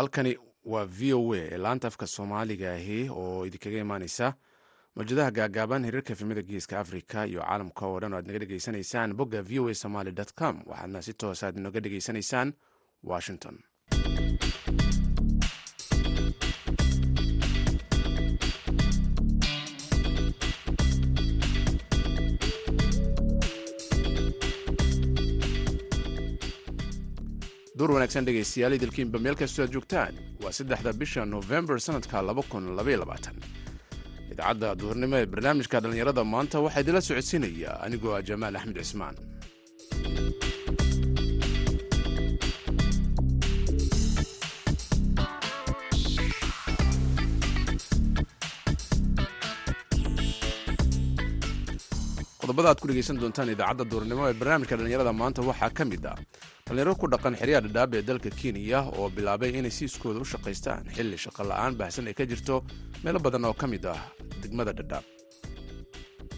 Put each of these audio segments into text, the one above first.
halkani waa v o a ee laanta afka soomaaliga ahi oo idinkaga imaaneysa mawjadaha gaagaaban hiriirka efemada geeska africa iyo caalamka oo dhan o aad naga dhegeysanaysaan bogga v o a somaly com. Waxaadna si toos aad noga dhegeysanaysaan washington duur wanaagsan dhegaystayaal idilkiinba meel kastoo aad joogtaan. Waa saddexda bisha novembar sanadka idaacadda duhurnimo ee barnaamijka dhallinyarada maanta waxaa idinla socodsiinaya anigoo ah jamaal axmed cismaan. Qodobada aad ku dhegaysan doontaan idaacadda duurnimo ee barnaamijka dhallinyarada maanta waxaa ka mid ah dhallinyaro ku dhaqan xeryaha dhadhaab ee dalka kenya oo bilaabay inay siiskooda u shaqaystaan xilli shaqo la'aan baahsan ay ka jirto meelo badan oo ka mid ah degmada dhadhaab.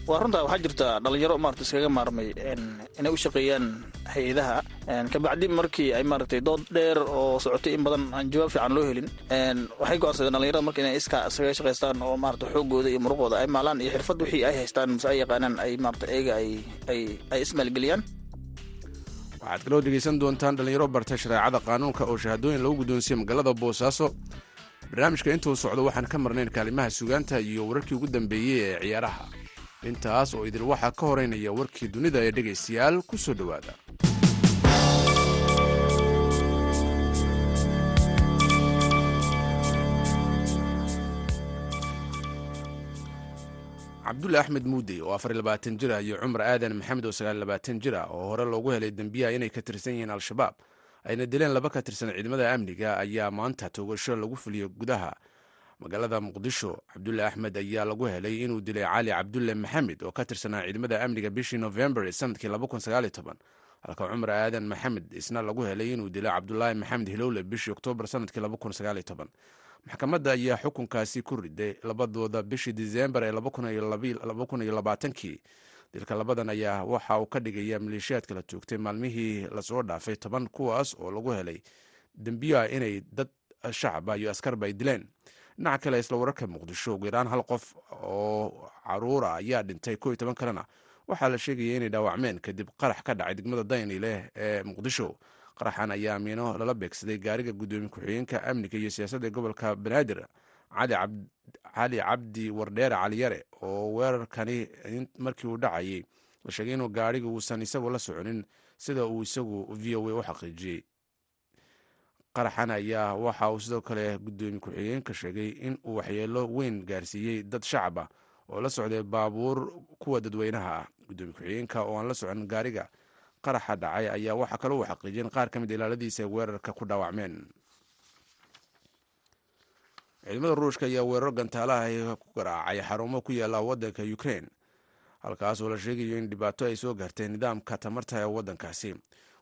Waa runtaa waxaa jirta dhalinyaro maarata iskaga maarmay inay u shaqeeyaan hay'adaha kabacdi markii ay maaragtay dood dheer oo socotay in badan aan jawaab fiican loo helin. Waxay go'aansadeen dhalinyarada marka inay iska iskaga shaqaystaan oo maarata xoogooda iyo muruqooda ay maalaan iyo xirfad wixii ay haystaan mase ay yaqaanaan ay maarata eega ay ay ay ismaalgeliyaan waxaad kaloo dhegaysan doontaan dhallinyaro barta shareecada qaanuunka oo shahaadooyin lagu guddoonsiye magaalada boosaaso barnaamijka intuu socdo waxaan ka marnayn kaalimaha sugaanta iyo wararkii ugu dambeeyey ee ciyaaraha. Intaas oo idil waxaa ka horeynaya warkii dunida ee dhegaystayaal ku soo dhowaada cabdulle axmed muudey oo afar labaatan jir ah iyo cumar aadan maxamed oo sagaal labaatan jir ah oo hore loogu helay dembiyaha inay ka tirsan yihiin al-shabaab ayna dileen laba ka tirsan ciidamada amniga ayaa maanta toogasho lagu fuliyo gudaha. Magaalada muqdisho cabdulle axmed ayaa lagu helay inuu dilay cali cabdulle maxamed oo ka tirsanaa ciidamada amniga bishii novembar ee sannadkii halka cumar aadan maxamed isna lagu helay inuu dilay cabdulaahi maxamed hilowle bishii oktoobar sannadkii maxkamadda ayaa xukunkaasi ku riday labadooda bishii disembar ee kii dilka labadan ayaa waxa uu ka dhigaya maleeshiyaadka la toogtay maalmihii la soo dhaafay toban kuwaas oo lagu helay dembiyaha inay dad shacaba iyo askarba ay dileen. Dhinaca kale isla wararka muqdisho ugu yaraan hal qof oo caruura ayaa dhintay ko toban kalena. Waxaa la sheegaya inay dhaawacmeen kadib qarax ka dhacay degmada dayni leh ee muqdisho qaraxan ayaa amiino lala beegsaday gaariga guddoomiye ku-xigeenka amniga iyo siyaasadda gobolka banaadir. Cali cabdi wardheere caliyare oo weerarkani markii uu dhacayay la sheegay inuu gaariga uusan isagu la soconin sida uu isagu v o a u xaqiijiyey qaraxan ayaa waxa uu sidoo kale guddoomiye ku-xigeenka sheegay in uu waxyeelo weyn gaarsiiyey dad shacab ah oo la socday baabuur kuwa dadweynaha ah. Guddoomiye ku-xigeenka oo aan la socon gaariga qaraxa dhacay ayaa waxaa kaloo uu xaqiijiyeen qaar ka mid ilaaladiisa ay weerarka ku dhaawacmeen. Ciidamada ruushka ayaa weeraro gantaalaha ku garaacay xarumo ku yaalla waddanka ukrain halkaas oo la sheegayo in dhibaato ay soo gaartay nidaamka tamarta ee waddankaasi.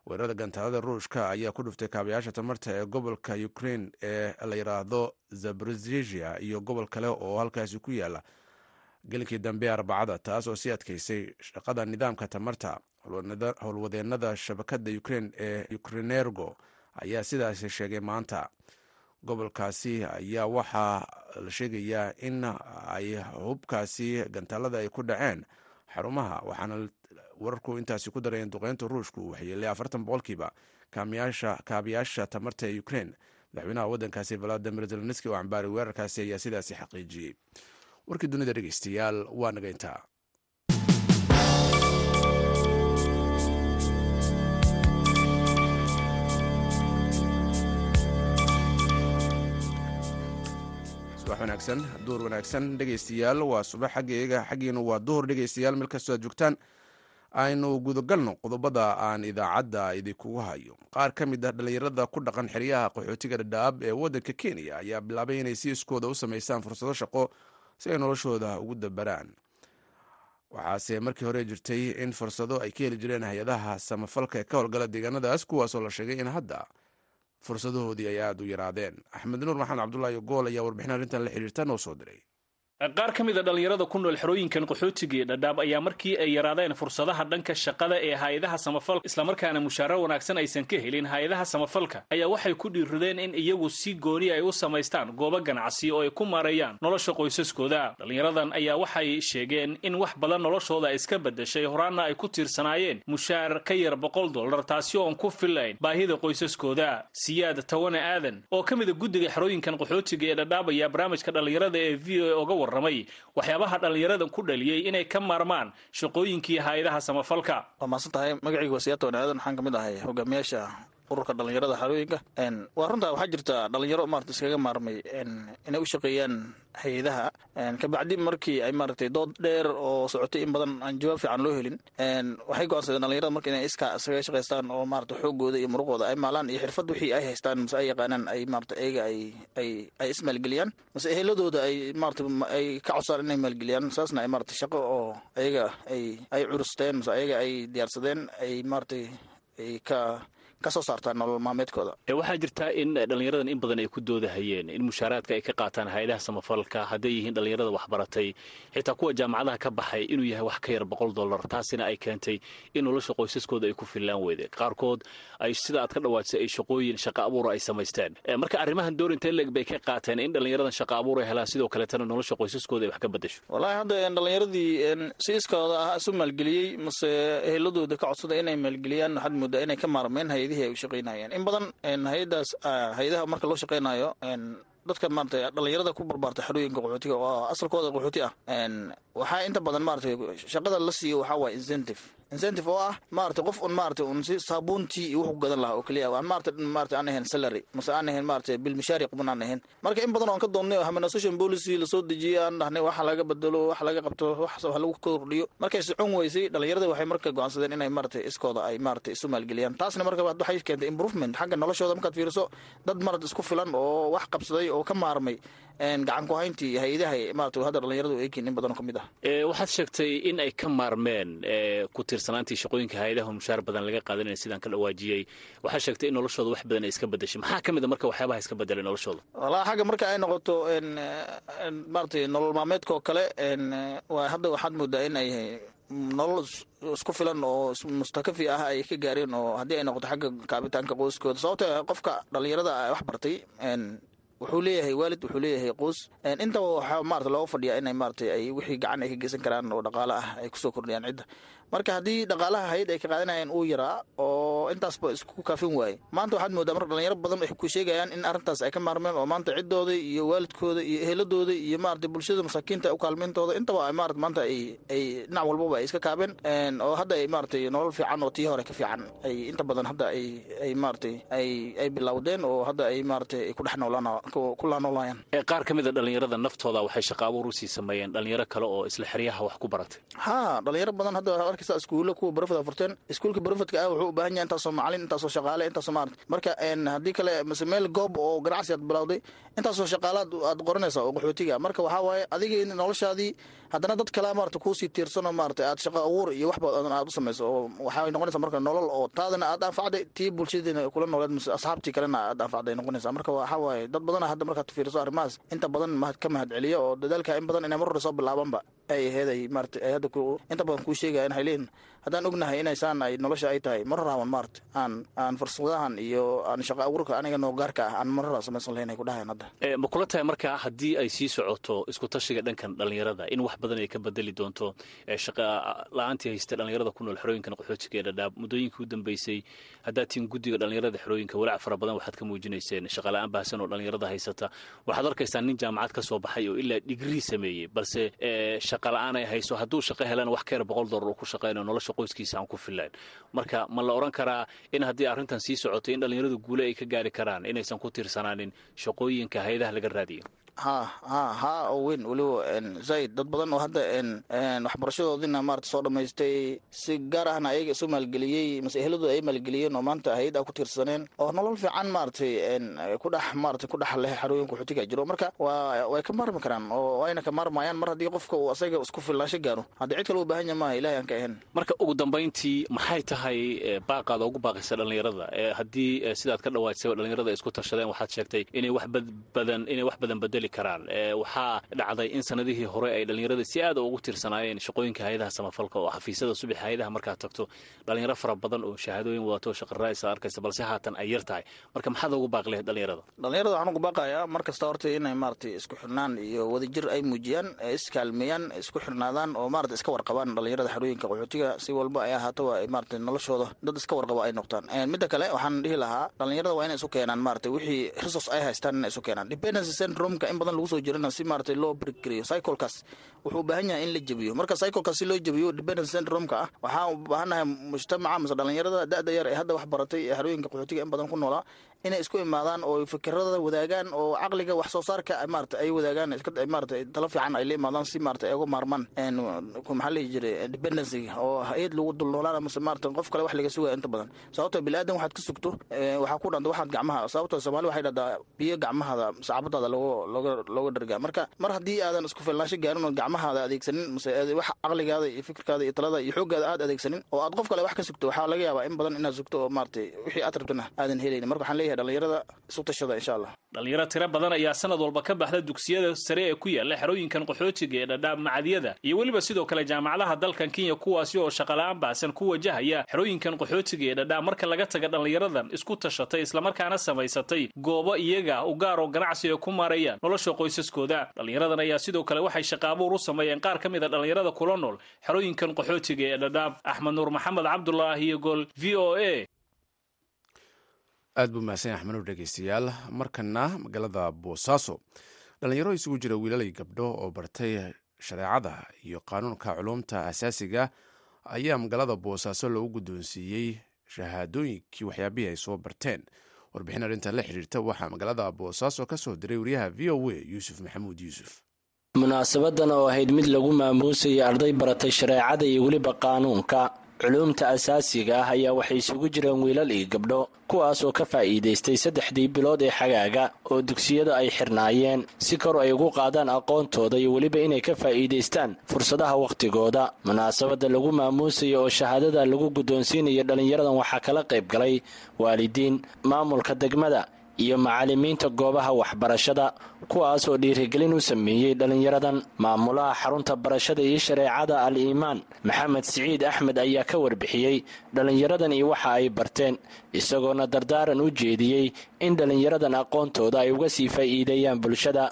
Weerarada gantaalada ruushka ayaa ku dhuftay kaabayaasha tamarta ee gobolka ukrain ee la yidhaahdo zabrozisia iyo gobol kale oo halkaasi ku yaalla gelinkii dambe arbacada taas oo sii adkaysay shaqada nidaamka tamarta howlwadeenada shabakada ukrain ee ukrinergo ayaa sidaasi sheegay maanta. Gobolkaasi ayaa waxaa la sheegayaa in ay hubkaasi gantaalada ay ku dhaceen xarumaha waxaana wararku intaasi ku darayeen duqeynta ruushku waxyeelay afartan boqolkiiba kaabayaasha tamarta ee ukrain madaxweynaha waddankaasi valadimir zelenski oo cambaaray weerarkaasi ayaa sidaasi xaqiijiyey warkii dunida dhegeystayaal waa naga wanaagsan duhur wanaagsan dhegeystayaal waa subax xaggeega xaggiinu waa duhur. Dhegeystayaal meel kastoo aad joogtaan aynu gudagalno qodobada aan idaacadda idinkugu hayo. Qaar ka mid ah dhallinyarada ku dhaqan xeryaha qaxootiga dhadhaab ee waddanka kenya ayaa bilaabay inay siiskooda u samaystaan fursado shaqo si ay noloshooda ugu dabaraan. Waxaase markii hore jirtay in fursado ay ka heli jireen hay'adaha samafalka ee ka howlgala deegaanadaas kuwaasoo la sheegay in hadda fursadahoodii ay aada u yaraadeen. Axmed nuur maxamed cabdulaahi gool ayaa warbixin arrintan la xiriirta noo soo diray qaar ka mid a dhallinyarada ku nool xerooyinkan qaxootiga ee dhadhaab ayaa markii ay yaraadeen fursadaha dhanka shaqada ee hay'adaha samafalka islamarkaana mushaaro wanaagsan aysan ka helin hay'adaha samafalka ayaa waxay ku dhiiradeen in iyagu si gooni ay u samaystaan goobo ganacsi oo ay ku maareeyaan nolosha qoysaskooda. Dhallinyaradan ayaa waxay sheegeen in wax badan noloshooda iska bedeshay horaanna ay ku tiirsanaayeen mushaar ka yar boqol dollar taasi oon ku filayn baahida qoysaskooda. Siyaad tawane aadan oo ka mida guddiga xerooyinkan qaxootiga ee dhadhaab ayaa barnaamijka dhallinyarada ee v o a oga warramay waxyaabaha dhallinyaradan ku dhaliyey inay ka maarmaan shaqooyinkii hay'adaha samafalka. Waa mahadsan tahay magacayga waa siyaad tawane aadan waxaan ka mid ahay hogaamiyaasha ururka dhallinyarada xarooyinka waa runtaa waxaa jirta dhalinyaro maarata iskaga maarmay inay u shaqeeyaan hay'adaha. Kabacdi markii ay maaragtay dood dheer oo socotay in badan aan jawaab fiican loo helin. Waxay go'aansadeen dhalinyarada marka inay iska iskaga shaqaystaan oo maarata xoogooda iyo muruqooda ay maalaan iyo xirfad wixii ay haystaan mase ay yaqaanaan ay maarata ayaga ay ay ay ismaalgeliyaan. Mase eheladooda ay maarata ay ka codsaan inay maalgeliyaan saasna ay maarata shaqo oo ayaga ay ay curusteen mase ayaga ay diyaarsadeen ay maaratay ay ka ka soo saartaan nolol maalmeedkooda. Waxaa jirtaa in dhallinyaradan in badan ay ku doodahayeen in mushaaraadka ay ka qaataan hay'adaha samafalka. Hadday yihiin dhallinyarada waxbaratay xitaa kuwa jaamacadaha ka baxay inuu yahay wax ka yar boqol dollar. Taasina ay keentay in nolosha qoysaskooda ay ku fillaan weyde qaarkood ay sida aad ka dhawaajisay ay shaqooyin shaqa abuura ay samaysteen. Marka arrimahan doorinta leg bay ka qaateen in dhallinyaradan shaqa abuur ay helaan. Sidoo kaleetana nolosha qoysaskooda ay wax ka bedasho wallaahi hadda dhallinyaradii si iskooda ah isu maalgeliyey mase eheladooda ka codsada inay maalgeliyaan waxaad moodaa inay ka maarmeen hay ay u shaqaynayeen. In badan hay'adaas hay'adaha marka loo shaqaynayo dadka maarata dhalinyarada ku barbaarta xerooyinka qaxootiga oo asalkooda qaxooti ah waxaa inta badan maaratay shaqada la siiyo waxaa waaya incentive incentive oo ah maarata qof un maarata un si saabuuntii iyo wuxu gadan lahaa oo keliya aan maarata maarata aan ahayn salary. Mase aan ahayn maarata bil mishaari quban aan ahayn. Marka in badan oon ka doonnay oo humanization policy la soo dejiyey aan dhahnay waxa laga bedelo wax laga qabto wax lagu kordhiyo markay socon weysay dhalinyarada waxay marka go'aansadeen inay maarata iskooda ay maarata isu maalgeliyaan. Taasna marka waxay keentay improvement. Xagga noloshooda markaad fiiriso dad marad isku filan oo wax qabsaday oo ka maarmay gacan ku hayntii hay'adaha maarata hadda dhalinyaradu eekin in badanoo ka mid ah. Waxaad sheegtay in ay ka maarmeen ku tiirsanaantii shaqooyinka hay'adaha mushaar badan laga qaadanaya sidaan ka dhawaajiyey waxaad sheegtay in noloshooda wax badan ay iska bedeshay maxaa ka mid a marka waxyaabaha iska bedelay noloshooda wallaahi xagga marka ay noqoto maaratay nolol maalmeedka oo kale hadda waxaad moodaa in ay nolol isku filan oo mustakafi ah ay ka gaareen oo haddii ay noqoto xagga kaabitaanka qoyskooda. Sababta qofka dhalinyarada wax bartay wuxuu leeyahay waalid wuxuu leeyahay qoys intaba waxaa maarata looga fadhiyaa inay maaratay ay wixii gacan ay ka geysan karaan oo dhaqaale ah ay ku soo kordhiyaan cidda marka haddii dhaqaalaha hay'ad ay ka qaadanayeen uu yaraa oo intaasba isku kaafin waaye maanta waxaad moodaa marka dhalinyaro badan waxay ku sheegayaan in arrintaas ay ka maarmeen oo maanta ciddooda iyo waalidkooda iyo eheladooda iyo maarata bulshada masaakiinta u kaalmeyntooda intaba maarata maanta ay ay dhinac walbaba ay iska kaabeen oo hadda ay maaratay nolol fiican oo tii hore ka fiican. Ay inta badan hadda ay ay maaratay ay ay bilowdeen oo hadda ay maaratay ay ku dhex noolaan ku laanoolayaan qaar ka mid a dhalinyarada naftooda waxay shaqa abuur u sii sameeyeen dhalinyaro kale oo isla xeryaha wax ku baratay. Ha dhalinyaro badan hadda arkaysa iskuulla kuwa barafada furteen iskuulka barafadka ah wuxuu u baahan yahay intaasoo macalin intaasoo shaqaale intaasoo maarata marka haddii kale mase meel goob oo ganacsi aad bilowday intaasoo shaqaalaad aad qoranaysaa oo qaxootiga. Marka waxaa waaye adiga noloshaadii haddana dad kale maarata kuusii tiirsanoo maarata aad shaqo abuur iyo wax aad u samayso oo waxay noqonaysaa marka nolol oo taadana aad anfacday tii bulshadiina kula nooleed mase asxaabtii kalena aad anfacday noqonaysaa. Marka waxaa waaye dad badana hadda markaad fiiriso arrimahaas inta badan ka mahad celiyo oo dadaalka in badan inay mar hore soo bilaabanba ay aheyd ay maarata ay hadda inta badan kuu sheegayan waxay leeyihiin haddaan ognahay inaysaan ay nolosha ay tahay mararaawan maarata aan aan fursadahan iyo aan shaqa abuurka aniga noo gaarka ah aan mararaa samaysan lahayn ay ku dhahayan hadda. Ma kula tahay marka haddii ay sii socoto isku dhankan dhalinyarada in wax badan ay ka bedeli doonto shaqa la'aantii haysta dhalinyarada ku nool xerooyinkan qaxootiga ee dhadhaab muddooyinkii u dambeysay haddaad tihin guddiga dhalinyarada xerooyinka walaac fara badan waxaad ka muujinayseen shaqa la'aan baahsan oo dhalinyarada haysata. Waxaad arkaysaa nin jaamacad ka soo baxay oo ilaa digrii sameeyey balse shaqa la'aan ay hayso. Hadduu shaqo helana wax ka yar boqol dollar uu ku shaqaynayo nolosha qoyskiisa aan ku fillayn marka ma la odhan karaa in haddii arrintan sii socoto in dhalinyaradu guule ay ka gaari karaan inaysan ku tiirsanaanin shaqooyinka hay'adaha laga raadiyo ha ha oo weyn. Weliba zaid dad badan oo hadda waxbarashadoodina maarata soo dhammaystay si gaar ahna ayaga isu maalgeliyey mase eheladooda ay maalgeliyeen oo maanta hay'ad a ku tiirsaneen. Oo nolol fiican maaratay ku dhex maarata ku dhex leh xarooyinka xuutiga jiro. Marka way ka maarmi karaan oo wayna ka maarmayaan. Mar haddii qofka uu asaga isku filnaansho gaaro haddii cid kale u baahan yaha maaha ilahay aan ka ahayn marka ugu dambayntii maxay tahay baaqaada ugu baaqaysa dhalinyarada haddii sidaad ka dhawaajisay dhalinyarada isku tashadeen waxaad sheegtay inay wax badan inay wax badan bedeli karaan. Waxaa dhacday in sanadihii hore ay dhallinyarada si aad ugu tirsanaayeen shaqooyinka hay'adaha samafalka oo xafiisyada subax hay'adaha markaad tagto dhalinyaro fara badan oo shahaadooyin wadato shaqaraaysa arkaysa balse haatan ay yar tahay. Marka maxaad ugu baaqi lahayd dhalinyarada dhalinyarada waxaan ugu baaqayaa mar kasta horta inay maaragtay isku xirnaan iyo wadajir ay muujiyaan iskaalmeeyaan isku xirnaadaan oo maarata iska warqabaan dhalinyarada xerooyinka qaxootiga. Si walba ay ahaato ay maarata noloshooda dad iska warqaba ay noqdaan. Midda kale waxaan dhihi lahaa dhalinyarada waa inay isu keenaan maarata wixii resource ay haystaan inay isu keenaan. Dependency syndrome-ka in badan lagu soo jirana si maarata loo birgeliyo cyclekaas wuxuu u baahan yahay in la jebiyo. Marka cyclekaas si loo jebiyo dependency syndrome-ka ah waxaan u baahannahay mujtamaca mase dhalinyarada da-da yar ee hadda wax baratay ee xerooyinka qaxootiga in badan ku noolaa inay isku imaadaan oo fikirada wadaagaan oo caqliga wax soo saarka maarata ay wadaagaan maarata talo fiican ay la imaadaan si maarata ay uga maarmaan maxaa lihi jiray dependency oo hay'ad lagu dulnoolaan mase maarata qof kale wax laga sugaya inta badan. Sababtoo bili-aadan waxaad ka sugto waxaa ku dhanta waxaad gacmaha sababtoo soomaali waxay dhahdaa biyo gacmahaada sacaabadaada looga looga dhargaa. Marka mar haddii aadan isku filnaansho gaarin oo gacmahaada adeegsanin mase wax caqligaada iyo fikirkaada iyo talada iyo xooggaada aad adeegsanin oo aad qof kale wax ka sugto waxaa laga yaabaa in badan inaad sugto oo maarata wixii aad rabtana aadan helaynin. Marka waxaan leeyahay dhalinyarada isu tashada insha allah. Dhalinyaro tiro badan ayaa sanad walba ka baxda dugsiyada sare ee ku yaalla xerooyinkan qaxootiga ee dhadhaab macadyada iyo weliba sidoo kale jaamacadaha dalkan kenya kuwaasi oo shaqala-aan baahsan ku wajahaya xerooyinkan qaxootiga ee dhadhaab. Marka laga taga dhalinyaradan isku tashatay islamarkaana samaysatay goobo iyaga u gaar oo ganacsi ay ku maarayaan nolosha qoysaskooda. Dhalinyaradan ayaa sidoo kale waxay shaqaabuur u sameeyeen qaar ka mid a dhalinyarada kula nool xerooyinkan qaxootiga ee dhadhaab axmed nuur maxamed cabdulaahi iyo gol v o a. Aad buu mahadsan yahay axmanuur dhegeystayaal markana magaalada boosaaso dhalinyaro isugu jira wiilalay gabdho oo bartay shareecada iyo qaanuunka culuumta asaasiga ayaa magaalada boosaaso loogu guddoonsiiyey shahaadooyinkii waxyaabihii ay soo barteen warbixin arrinta la xiriirta waxaa magaalada boosaaso ka soo diray wariyaha v o a yuusuf maxamuud yuusuf. Munaasabadan oo ahayd mid lagu maamuusayay arday baratay shareecada iyo weliba qaanuunka culuumta asaasiga ah ayaa waxay isugu jireen wiilal iyo gabdho kuwaas oo ka faa'iidaystay saddexdii bilood ee xagaaga oo dugsiyada ay xirnaayeen. Si kor ay ugu qaadaan aqoontooda iyo weliba inay ka faa'iidaystaan fursadaha wakhtigooda munaasabadda lagu maamuusaya oo shahaadada lagu guddoonsiinaya dhallinyaradan waxaa kala qayb galay waalidiin. Maamulka degmada iyo macallimiinta goobaha waxbarashada kuwaas oo dhiirigelin u sameeyey dhallinyaradan maamulaha xarunta barashada iyo shareecada al iimaan maxamed siciid axmed ayaa ka warbixiyey dhallinyaradan iyo waxa ay barteen isagoona dardaaran u jeediyey in dhallinyaradan aqoontooda ay uga sii faa'iideeyaan bulshada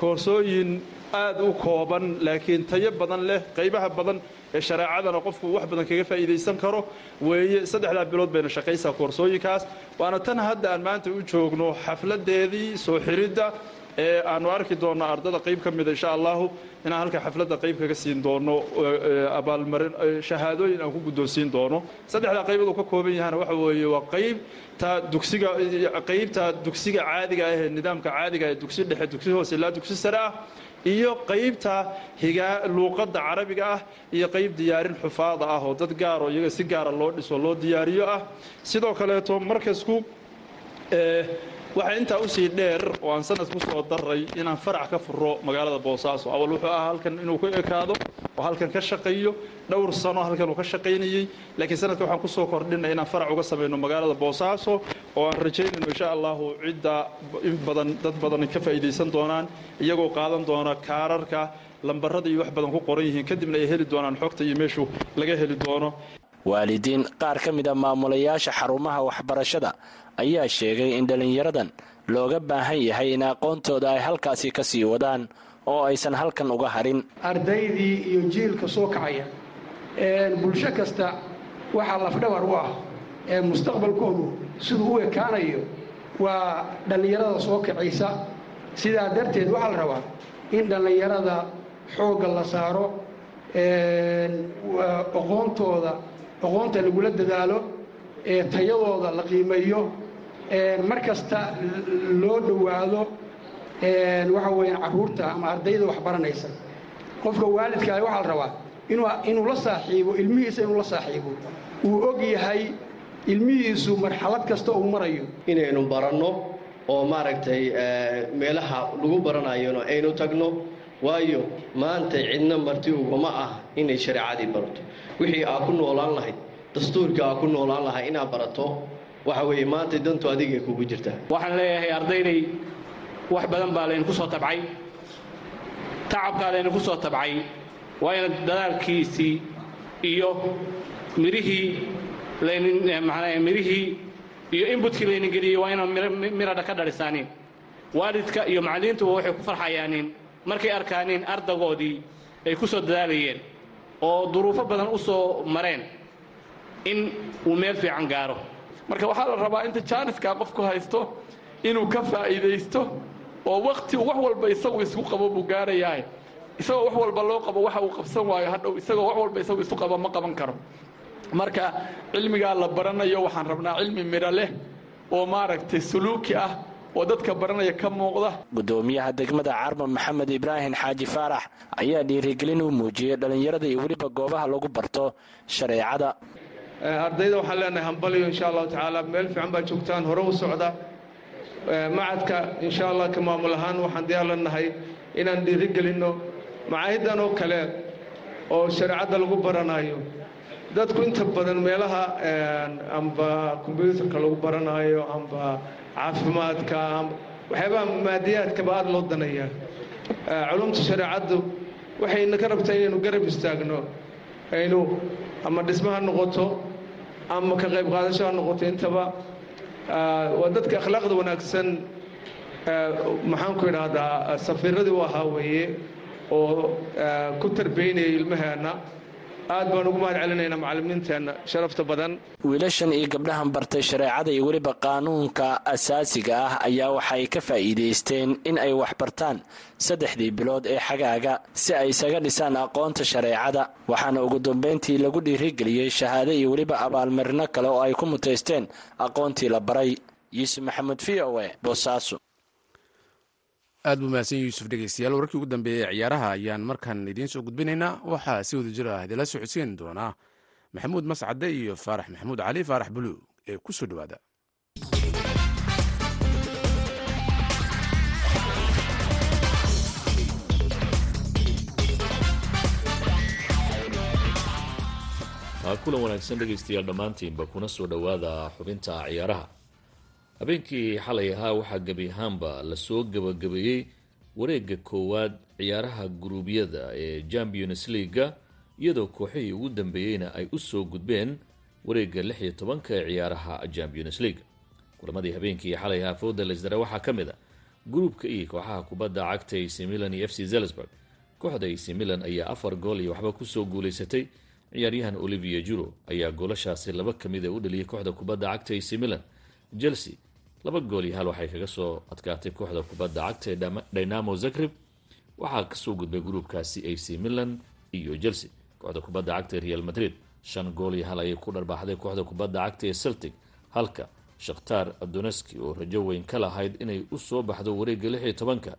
koorsooyin aad u kooban laakiin tayo badan leh qaybaha badan ee shareecadana qofku wax badan kaga faa'iidaysan karo. Weeye saddexdaa bilood bayna shaqaysaa koorsooyinkaas. Waana tan hadda aan maanta u joogno xafladeedii soo xiridda ee aanu arki doonno ardada qayb ka mida insha allahu inaan halka xafladda qayb kaga siin doono abaalmarin shahaadooyin aan ku guddoonsiin doono. Saddexdaa qaybood ka kooban yahana waxa weeye waa qaybta dugsiga qaybta dugsiga caadiga ah ee nidaamka caadiga ee dugsi dhexe dugsi hoose ilaa sare ah iyo qaybta luuqadda carabiga ah iyo qayb diyaarin xufaada ah oo dad gaaroo iyaga si gaara loo dhiso loo diyaariyo ah. Sidoo kaleeto markasku waxaa intaa u sii dheer oo aan sanad ku soo daray inaan farac ka furo magaalada boosaaso. Awal wuxuu ahaa halkan inuu ku ekaado oo halkan ka shaqeeyo dhowr sano halkan uu ka shaqaynayey laakiin sanadka waxaan ku soo kordhinay inaan farac uga samayno magaalada boosaaso oo aan rajaynayno insha allahu cidda in badan dad badan ka faa'iidaysan doonaan iyagoo qaadan doona kaararka lambarada iyo wax badan ku qoran yihiin. Kadibna ay heli doonaan xogta iyo meeshu laga heli doono waalidiin qaar ka mid a maamulayaasha xarumaha waxbarashada ayaa sheegay in dhallinyaradan looga baahan yahay in aqoontooda ay halkaasi ka sii wadaan oo aysan halkan uga harin. Ardaydii iyo jiilka soo kacaya bulsho kasta waxaa lafdhabar u ah ee mustaqbalkoodu siduu u ekaanayo waa dhallinyarada soo kacaysa sidaa darteed waxaa la rabaa in dhallinyarada xoogga la saaro aqoontooda aqoonta lagula dadaalo ee tayadooda la qiimeeyo mar kasta loo dhowaado waxa weeyaan carruurta ama ardayda wax baranaysa. Qofka waalidkaa waxaa la rabaa inuu la saaxiibo ilmihiisa inuu la saaxiibo. Uu og yahay ilmihiisu marxalad kasta uu marayo. Inaynu baranno oo maaragtay meelaha lagu baranayona aynu tagno waayo maanta cidna marti ugama ah inay shareecadii barato. Wixii aa ku noolaan lahayd dastuurka aa ku noolaan lahaa inaad barato waxa weeye maanta dantu adigay kugu jirtaa waxaan leeyahay ardayday wax badan baa laydinku soo tabcay. Tacabkaa laydinku soo tabcay. Waa ina dadaalkiisii iyo mirihii laydin mirihii iyo inbutkii laydin waa ina miradha ka dhalisaanin waalidka iyo macallimiintuba waxay ku farxayaanin markay arkaanin ardagoodii ay ku soo dadaalayeen oo duruufo badan u soo mareen in uu meel fiican gaaro. Marka waxaa la rabaa inta jaaniskaa qofku haysto inuu ka faa'iidaysto oo wakhti wax walba isagu isku qabo buu gaarayahay. Isagoo wax walba loo qabo waxa uu qabsan waayo hadhow isagoo wax walba isagu isu qabo ma qaban karo. Marka cilmigaa la baranayo waxaan rabnaa cilmi midho leh oo maaragtay suluuki ah oo dadka baranaya ka muuqda. Gudoomiyaha degmada carmo maxamed ibraahim xaaji faarax ayaa dhiirigelin u muujiyey dhallinyarada iyo weliba goobaha lagu barto shareecada. Ardayda waxaan leenahay hambaliyo insha allahu tacaala. Meel fiican baa joogtaan hore u socda. Macadka insha allah ka maamul ahaan waxaan diyaar lanahay inaan dhiirigelinno macaahidan oo kale oo shareecadda lagu baranayo dadku inta badan meelaha amba kombyuutarka lagu baranayo amba caafimaadka waxyaabaha maadiyaadkaba aada loo danaya culumta shareecaddu waxayna ka rabtaa inaynu garab istaagno aynu ama dhismo noqoto ama ka qayb qaadasho noqoto intaba. Waa dadka akhlaaqda wanaagsan. Maxaanku idhaahdaa safiiradii u ahaa weeye oo ku tarbeynaya ilmaheenna aad baan ugu mahad celinaynaa macallimiinteenna sharafta badan. Wiilashan iyo gabdhahan bartay shareecada iyo weliba qaanuunka asaasiga ah ayaa waxay ka faa'iidaysteen in ay wax bartaan saddexdii bilood ee xagaaga si ay isaga dhisaan aqoonta shareecada. Waxaana ugu dambayntii lagu dhiirigeliyey shahaado iyo weliba abaalmarino kale oo ay ku mutaysteen aqoontii la baray. Yuusuf maxamed v o e boosaaso aad buu mahadsan yuusuf dhegeystayaal wararkii ugu dambeeyey ciyaaraha ayaan markan idiin soo gudbinaynaa waxaa si wada jir ah idinla socodsiin doonaa. Maxamuud mascade iyo faarax maxamuud cali faarax buluug ee ku soo dhowaada kulan wanaagsan dhegaystayaal dhammaantiinba kuna soo dhowaada xubinta ciyaaraha habeenkii xalay ahaa waxaa gebi ahaanba la soo gebagabeeyey wareegga koowaad ciyaaraha guruubyada ee champions leaga iyadoo kooxihii ugu dambeeyeyna ay u soo gudbeen wareegga lix iyo tobanka ee ciyaaraha champions league. Kulamadii habeenkii xalay ahaa fooda laysdare waxaa ka mid a gruubka e kooxaha kubadda cagta ac milan iyo f c zelsburg kooxda ac milan ayaa afar gool iyo waxba ku soo guulaysatay ciyaaryahan olivia juro ayaa goolashaasi laba ka mid a u dhaliyay kooxda kubadda cagta ac milan chelsea. Laba gool iyo hal waxay kaga soo adkaatay kooxda kubadda cagta ee dynamo zagreb. Waxaa ka soo gudbay gruubkaasi ac milan iyo chelsea. Kooxda kubadda cagta ee real madrid shan gool iyo hal ayay ku dharbaaxday kooxda kubadda cagta ee celtic. Halka shakhtaar adoneski oo rajo weyn ka lahayd inay u soo baxdo wareegga lix iyo tobanka.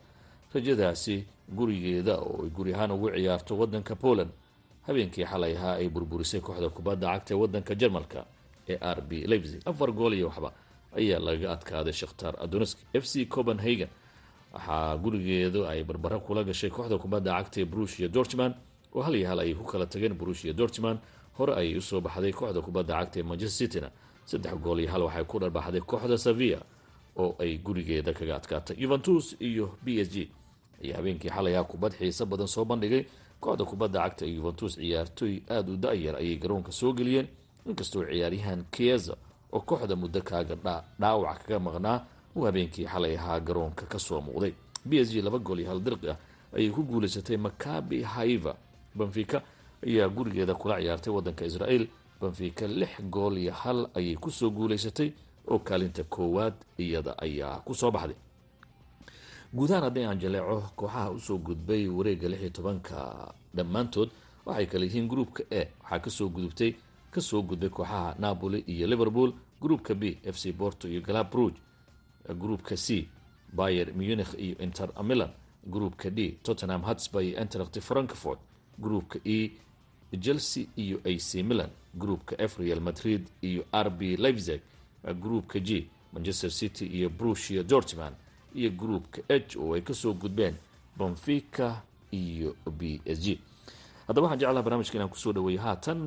Rajadaasi gurigeeda oo ay guri ahaan ugu ciyaarto wadanka poland. Habeenkii xalay ahaa ay burburisay kooxda kubadda cagta ee wadanka jarmalka ee r b leipzig. Afar gool iyo waxba ayaa laga adkaaday shakhtaar adoneski f c copenhagen. Waxaa gurigeedu ay barbaro kula gashay kooxda kubadda cagta ee brushia dortman oo hal iyo hal ayay ku kala tageen brushia dortman hore ayay u soo baxday kooxda kubadda cagta ee manchester cityna saddex gool iyo hal waxay ku dharbaxday kooxda sevilla oo ay gurigeeda kaga adkaatay. Yuventus iyo b s g ayaa habeenkii xalay ah kubad xiiso badan soo bandhigay. Kooxda kubadda cagta ee yuventus ciyaartooy aada u da-yar ayay garoonka soo geliyeen. Inkastoo ciyaaryahan kieza oo kooxda muddo kaaga dhaawac kaga maqnaa uu habeenkii xalay ahaa garoonka ka soo muuqday. B s g laba gool iyo hal dirqi ah ayay ku guulaysatay makabi haiva benfica ayaa gurigeeda kula ciyaartay wadanka israel benfica lix gool iyo hal ayay ku soo guulaysatay oo kaalinta koowaad iyada ayaa ku soo baxday. Guudahaan haddii aan jaleeco kooxaha u soo gudbay wareegga lix iyo tobanka dhammaantood waxay kale yihiin gruupka e. Waxaa ka soo gudubtay ka soo gudbay kooxaha napoli iyo liverpool gruupka b f c porto iyo galab ruge gruupka c bayer munich iyo inter milan gruupka d tottenham hatsba iyo entracht frankfort gruupka e chelsea iyo ac milan gruupka f real madrid iyo r b leipzig gruupka g manchester city iyo brushia dortman iyo gruupka h oo ay ka soo gudbeen bonfica iyo b s g haddaba waxaan jeclaha barnamijka inaan ku soo dhaweeyo haatan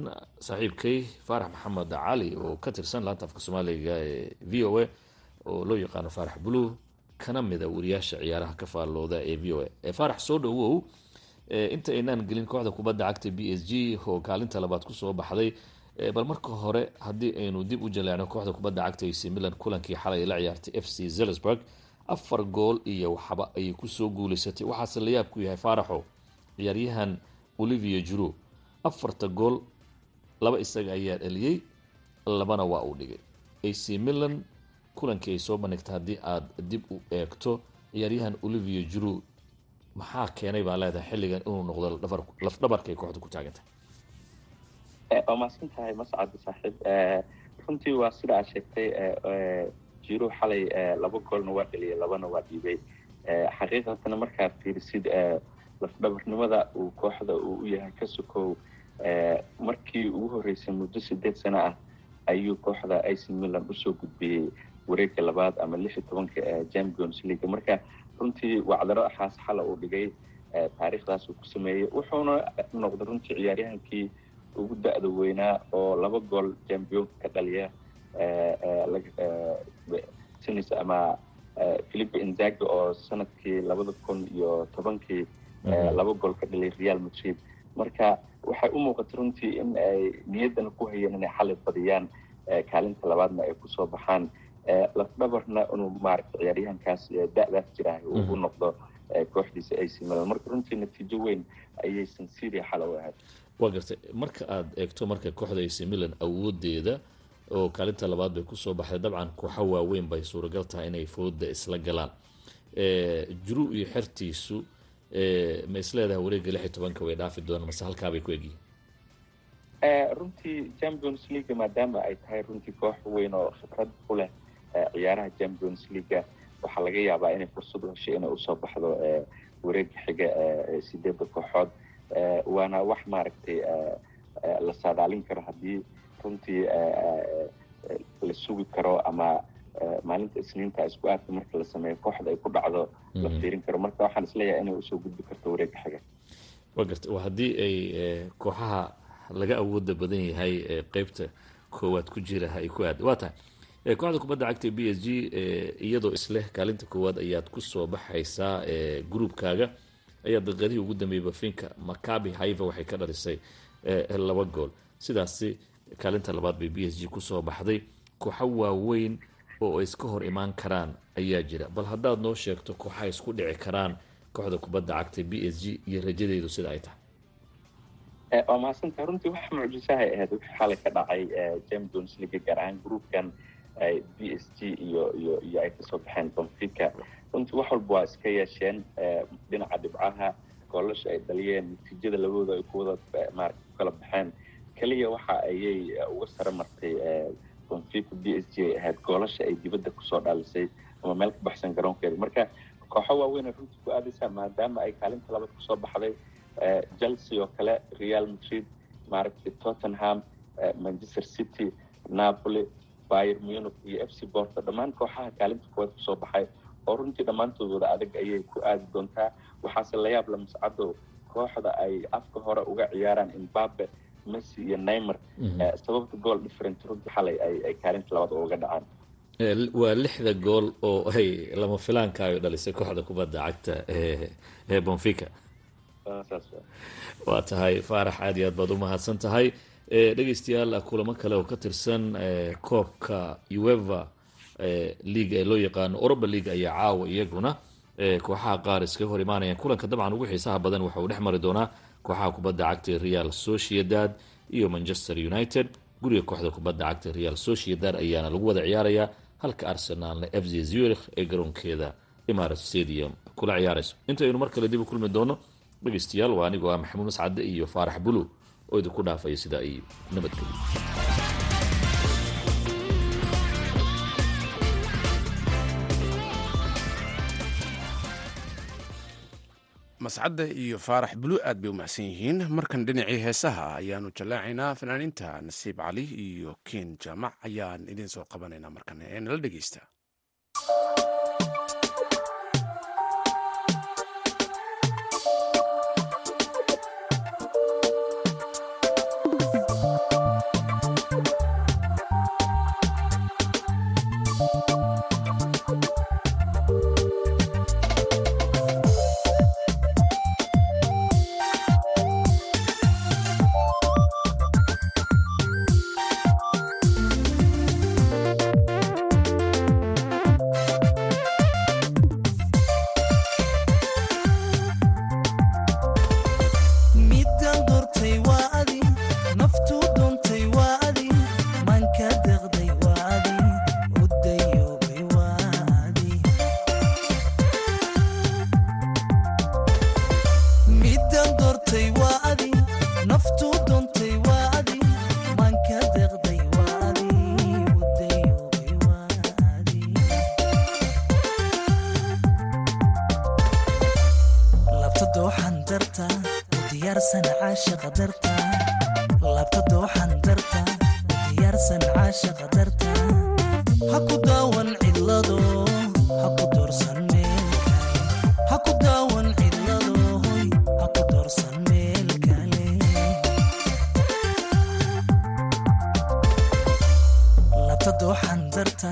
saaxiibkay faarax maxamed cali oo ka tirsan laanta afka soomaaliga ee v o a oo loo yaqaano faarax bulu kana mida wariyaasha ciyaaraha ka faallooda ee v o a. Faarax soo dhawow inta aynaan gelin kooxda kubadda cagta b s g oo kaalinta labaad ku soo baxday bal marka hore haddii aynu dib u jaleecno kooxda kubadda cagta ac milan kulankii xalay la ciyaartay f c zelsburg afar gool iyo waxba ayay ku soo guuleysatay. Waxaase la yahay faaraxo ciyaaryahan olivia juro afarta gool laba isaga ayaa dhaliyey labana waa uu dhigay. Ac milan kulankii ay soo bandhigtay haddii aada dib u eegto ciyaaryahan olivia juro maxaa keenay baa leedahay xilligan inuu noqdo lafdhabarka ay kooxda ku taagantahay waa mahadsan tahay mascad saaxiib. Runtii waa sida aad sheegtay jiro xalay laba goolna waa dheliyay labana waa dhiibay. Xaqiiqatana markaad fiirisid lafdhabarnimada uu kooxda uu yahay ka sokow markii ugu horreysay muddo sideed sano ah ayuu kooxda ac milan u soo gudbiyey wareegga labaad ama lix iyo tobanka champions league. Marka runtii wacdaro axaas xala uu dhigay taariikhdaas uu ku sameeyey wuxuuna noqday runtii ciyaaryahankii ugu da-da weynaa oo laba gool championka ka dhaliya ama philipe inzaga oo sannadkii labada kun iyo tobankii laba gool ka dhaliyay real madrid. Marka waxay u muuqatay runtii in ay niyaddana ku hayeen inay xalay badiyaan kaalinta labaadna ay ku soo baxaan. Lafdhabarna inuu maaragta ciyaaryahankaas da-daas jiraah uu u noqdo kooxdiisa ac milan marka runtii natiijo weyn ayay sansiria xala u ahayd. Waa gartay. Marka aada eegto marka kooxda ac milan awoodeeda oo kaalinta labaad bay ku soo baxday dabcan kooxo waaweyn bay suuragal tahay inay fooda isla galaan. Juru iyo xertiisu ma isleedahay wareegga lix iyo tobanka way dhaafi doonaan mase halkaabay ku egyihin runtii champions league maadaama ay tahay runtii koox weyn oo khibrad ku leh ciyaaraha champions leaga waxaa laga yaabaa inay fursad u inay u soo baxdo wareegga xiga sideedda kooxood. Waana wax maaragtay la saadaalin karo haddii runtii la sugi karo ama maalinta isniinta isku aadka marka la sameeyo kooxda ay ku dhacdo la fiirin karo. Marka waxaan is leeyahay inay u soo gudbi karto wareegga xiga wa garta waa haddii ay kooxaha laga awooda badan yahay qeybta koowaad ku jira ay ku aada waa tahay kooxda kubadda cagta b s g iyadoo isleh kaalinta koowaad ayaad ku soo baxaysaa gruubkaaga ayaa daqiiqadihii ugu dambeeyey bafinka makabi haiva waxay ka dhalisay laba gool. Sidaasi kaalinta labaad bay b s g ku soo baxday. Kooxo waaweyn oo ay iska hor imaan karaan ayaa jira. Bal haddaad noo sheegto kooxa ay isku dhici karaan kooxda kubadda cagta b s g iyo rajadeedu sida ay tahay. Waa mahadsantaha runtii wax mucjisahay ahayd. Wixii xalay ka dhacay champions league gaar ahaan groupkan b s g iyo iyo iyo ay ka soo baxeen bonfica runtii wax walba waa iska yeesheen dhinaca dhibcaha goolasha ay dhaliyeen natiijada labadooda ay kuwada maarata ku kala baxeen. Keliya waxa ayay uga sare martay bonfica b s g ay ahayd goolasha ay dibadda ku soo dhalisay ama meel ka baxsan garoonkeeda. Marka kooxo waaweyn runtii ku aadaysaa maadaama ay kaalinta labaad ku soo baxday chelsea oo kale real madrid maaragtay tottenham manchester city napoli bayer munich iyo f c borto dhammaan kooxaha kaalinta koowaad ku soo baxay oo runtii dhammaantood wada adag ayay ku aadi doontaa. Waxaase la yaab la mascado kooxda ay afka hore uga ciyaaraan imbabe messi iyo neymer sababta gool different runtii xalay ay kaalinta labaad uga dhacaan. Waa lixda gool oo ay lama filaanka ay dhalisay kooxda kubadda cagta ee bonfica waa tahay faarax aad iyo aad baad u mahadsan tahay. Dhegeystayaal kulamo kale oo ka tirsan koobka ueva league ee loo yaqaano oroba league ayaa caawa iyaguna. Kooxaha qaar iskaga hor imaanayaan. Kulanka dabcan ugu xiisaha badan waxa uu dhex mari doonaa kooxaha kubadda cagta real sociedad iyo manchester united. Guriga kooxda kubadda cagta real sociedad ayaana lagu wada ciyaarayaa halka arsenaalna f z zurich ee garoonkeeda imarat stadium kula ciyaarayso. Intaynu mar kale dib u kulmi doono dhegeystayaal waa anigoo ah maxamuud mascade iyo faarax bulu oo idinku dhaafaya sidaa iyo nabadgelyo mascadda iyo faarax bulu aad bay u mahadsan yihiin. Markan dhinacii heesaha ayaanu jallaacaynaa fanaaniinta nasiib cali iyo ken jaamac ayaan idiin soo qabanaynaa markan ee nala dhegeysta laabtada waxaan darta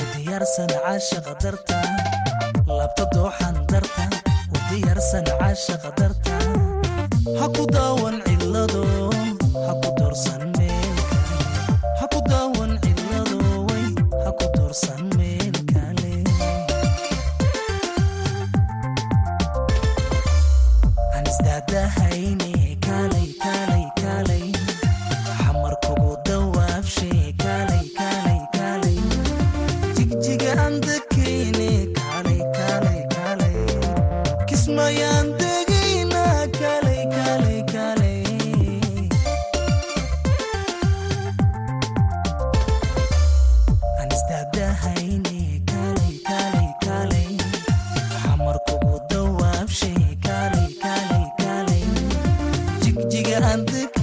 u diyaarsan caashaqa darta. U diyaarsan caashaqa darta. Ha ku daawan sandık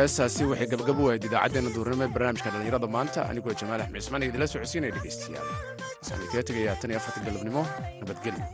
heestaasi waxay gabgabo wahyd idaacaddeenna duurnimo ee barnaamijka dhallinyarada maanta. Anigoo jamaal axmed ismaan idinla socodsiinaya dhegaystayaal waxaan idinkaga tan iyo afarta galabnimo nabadgelyo.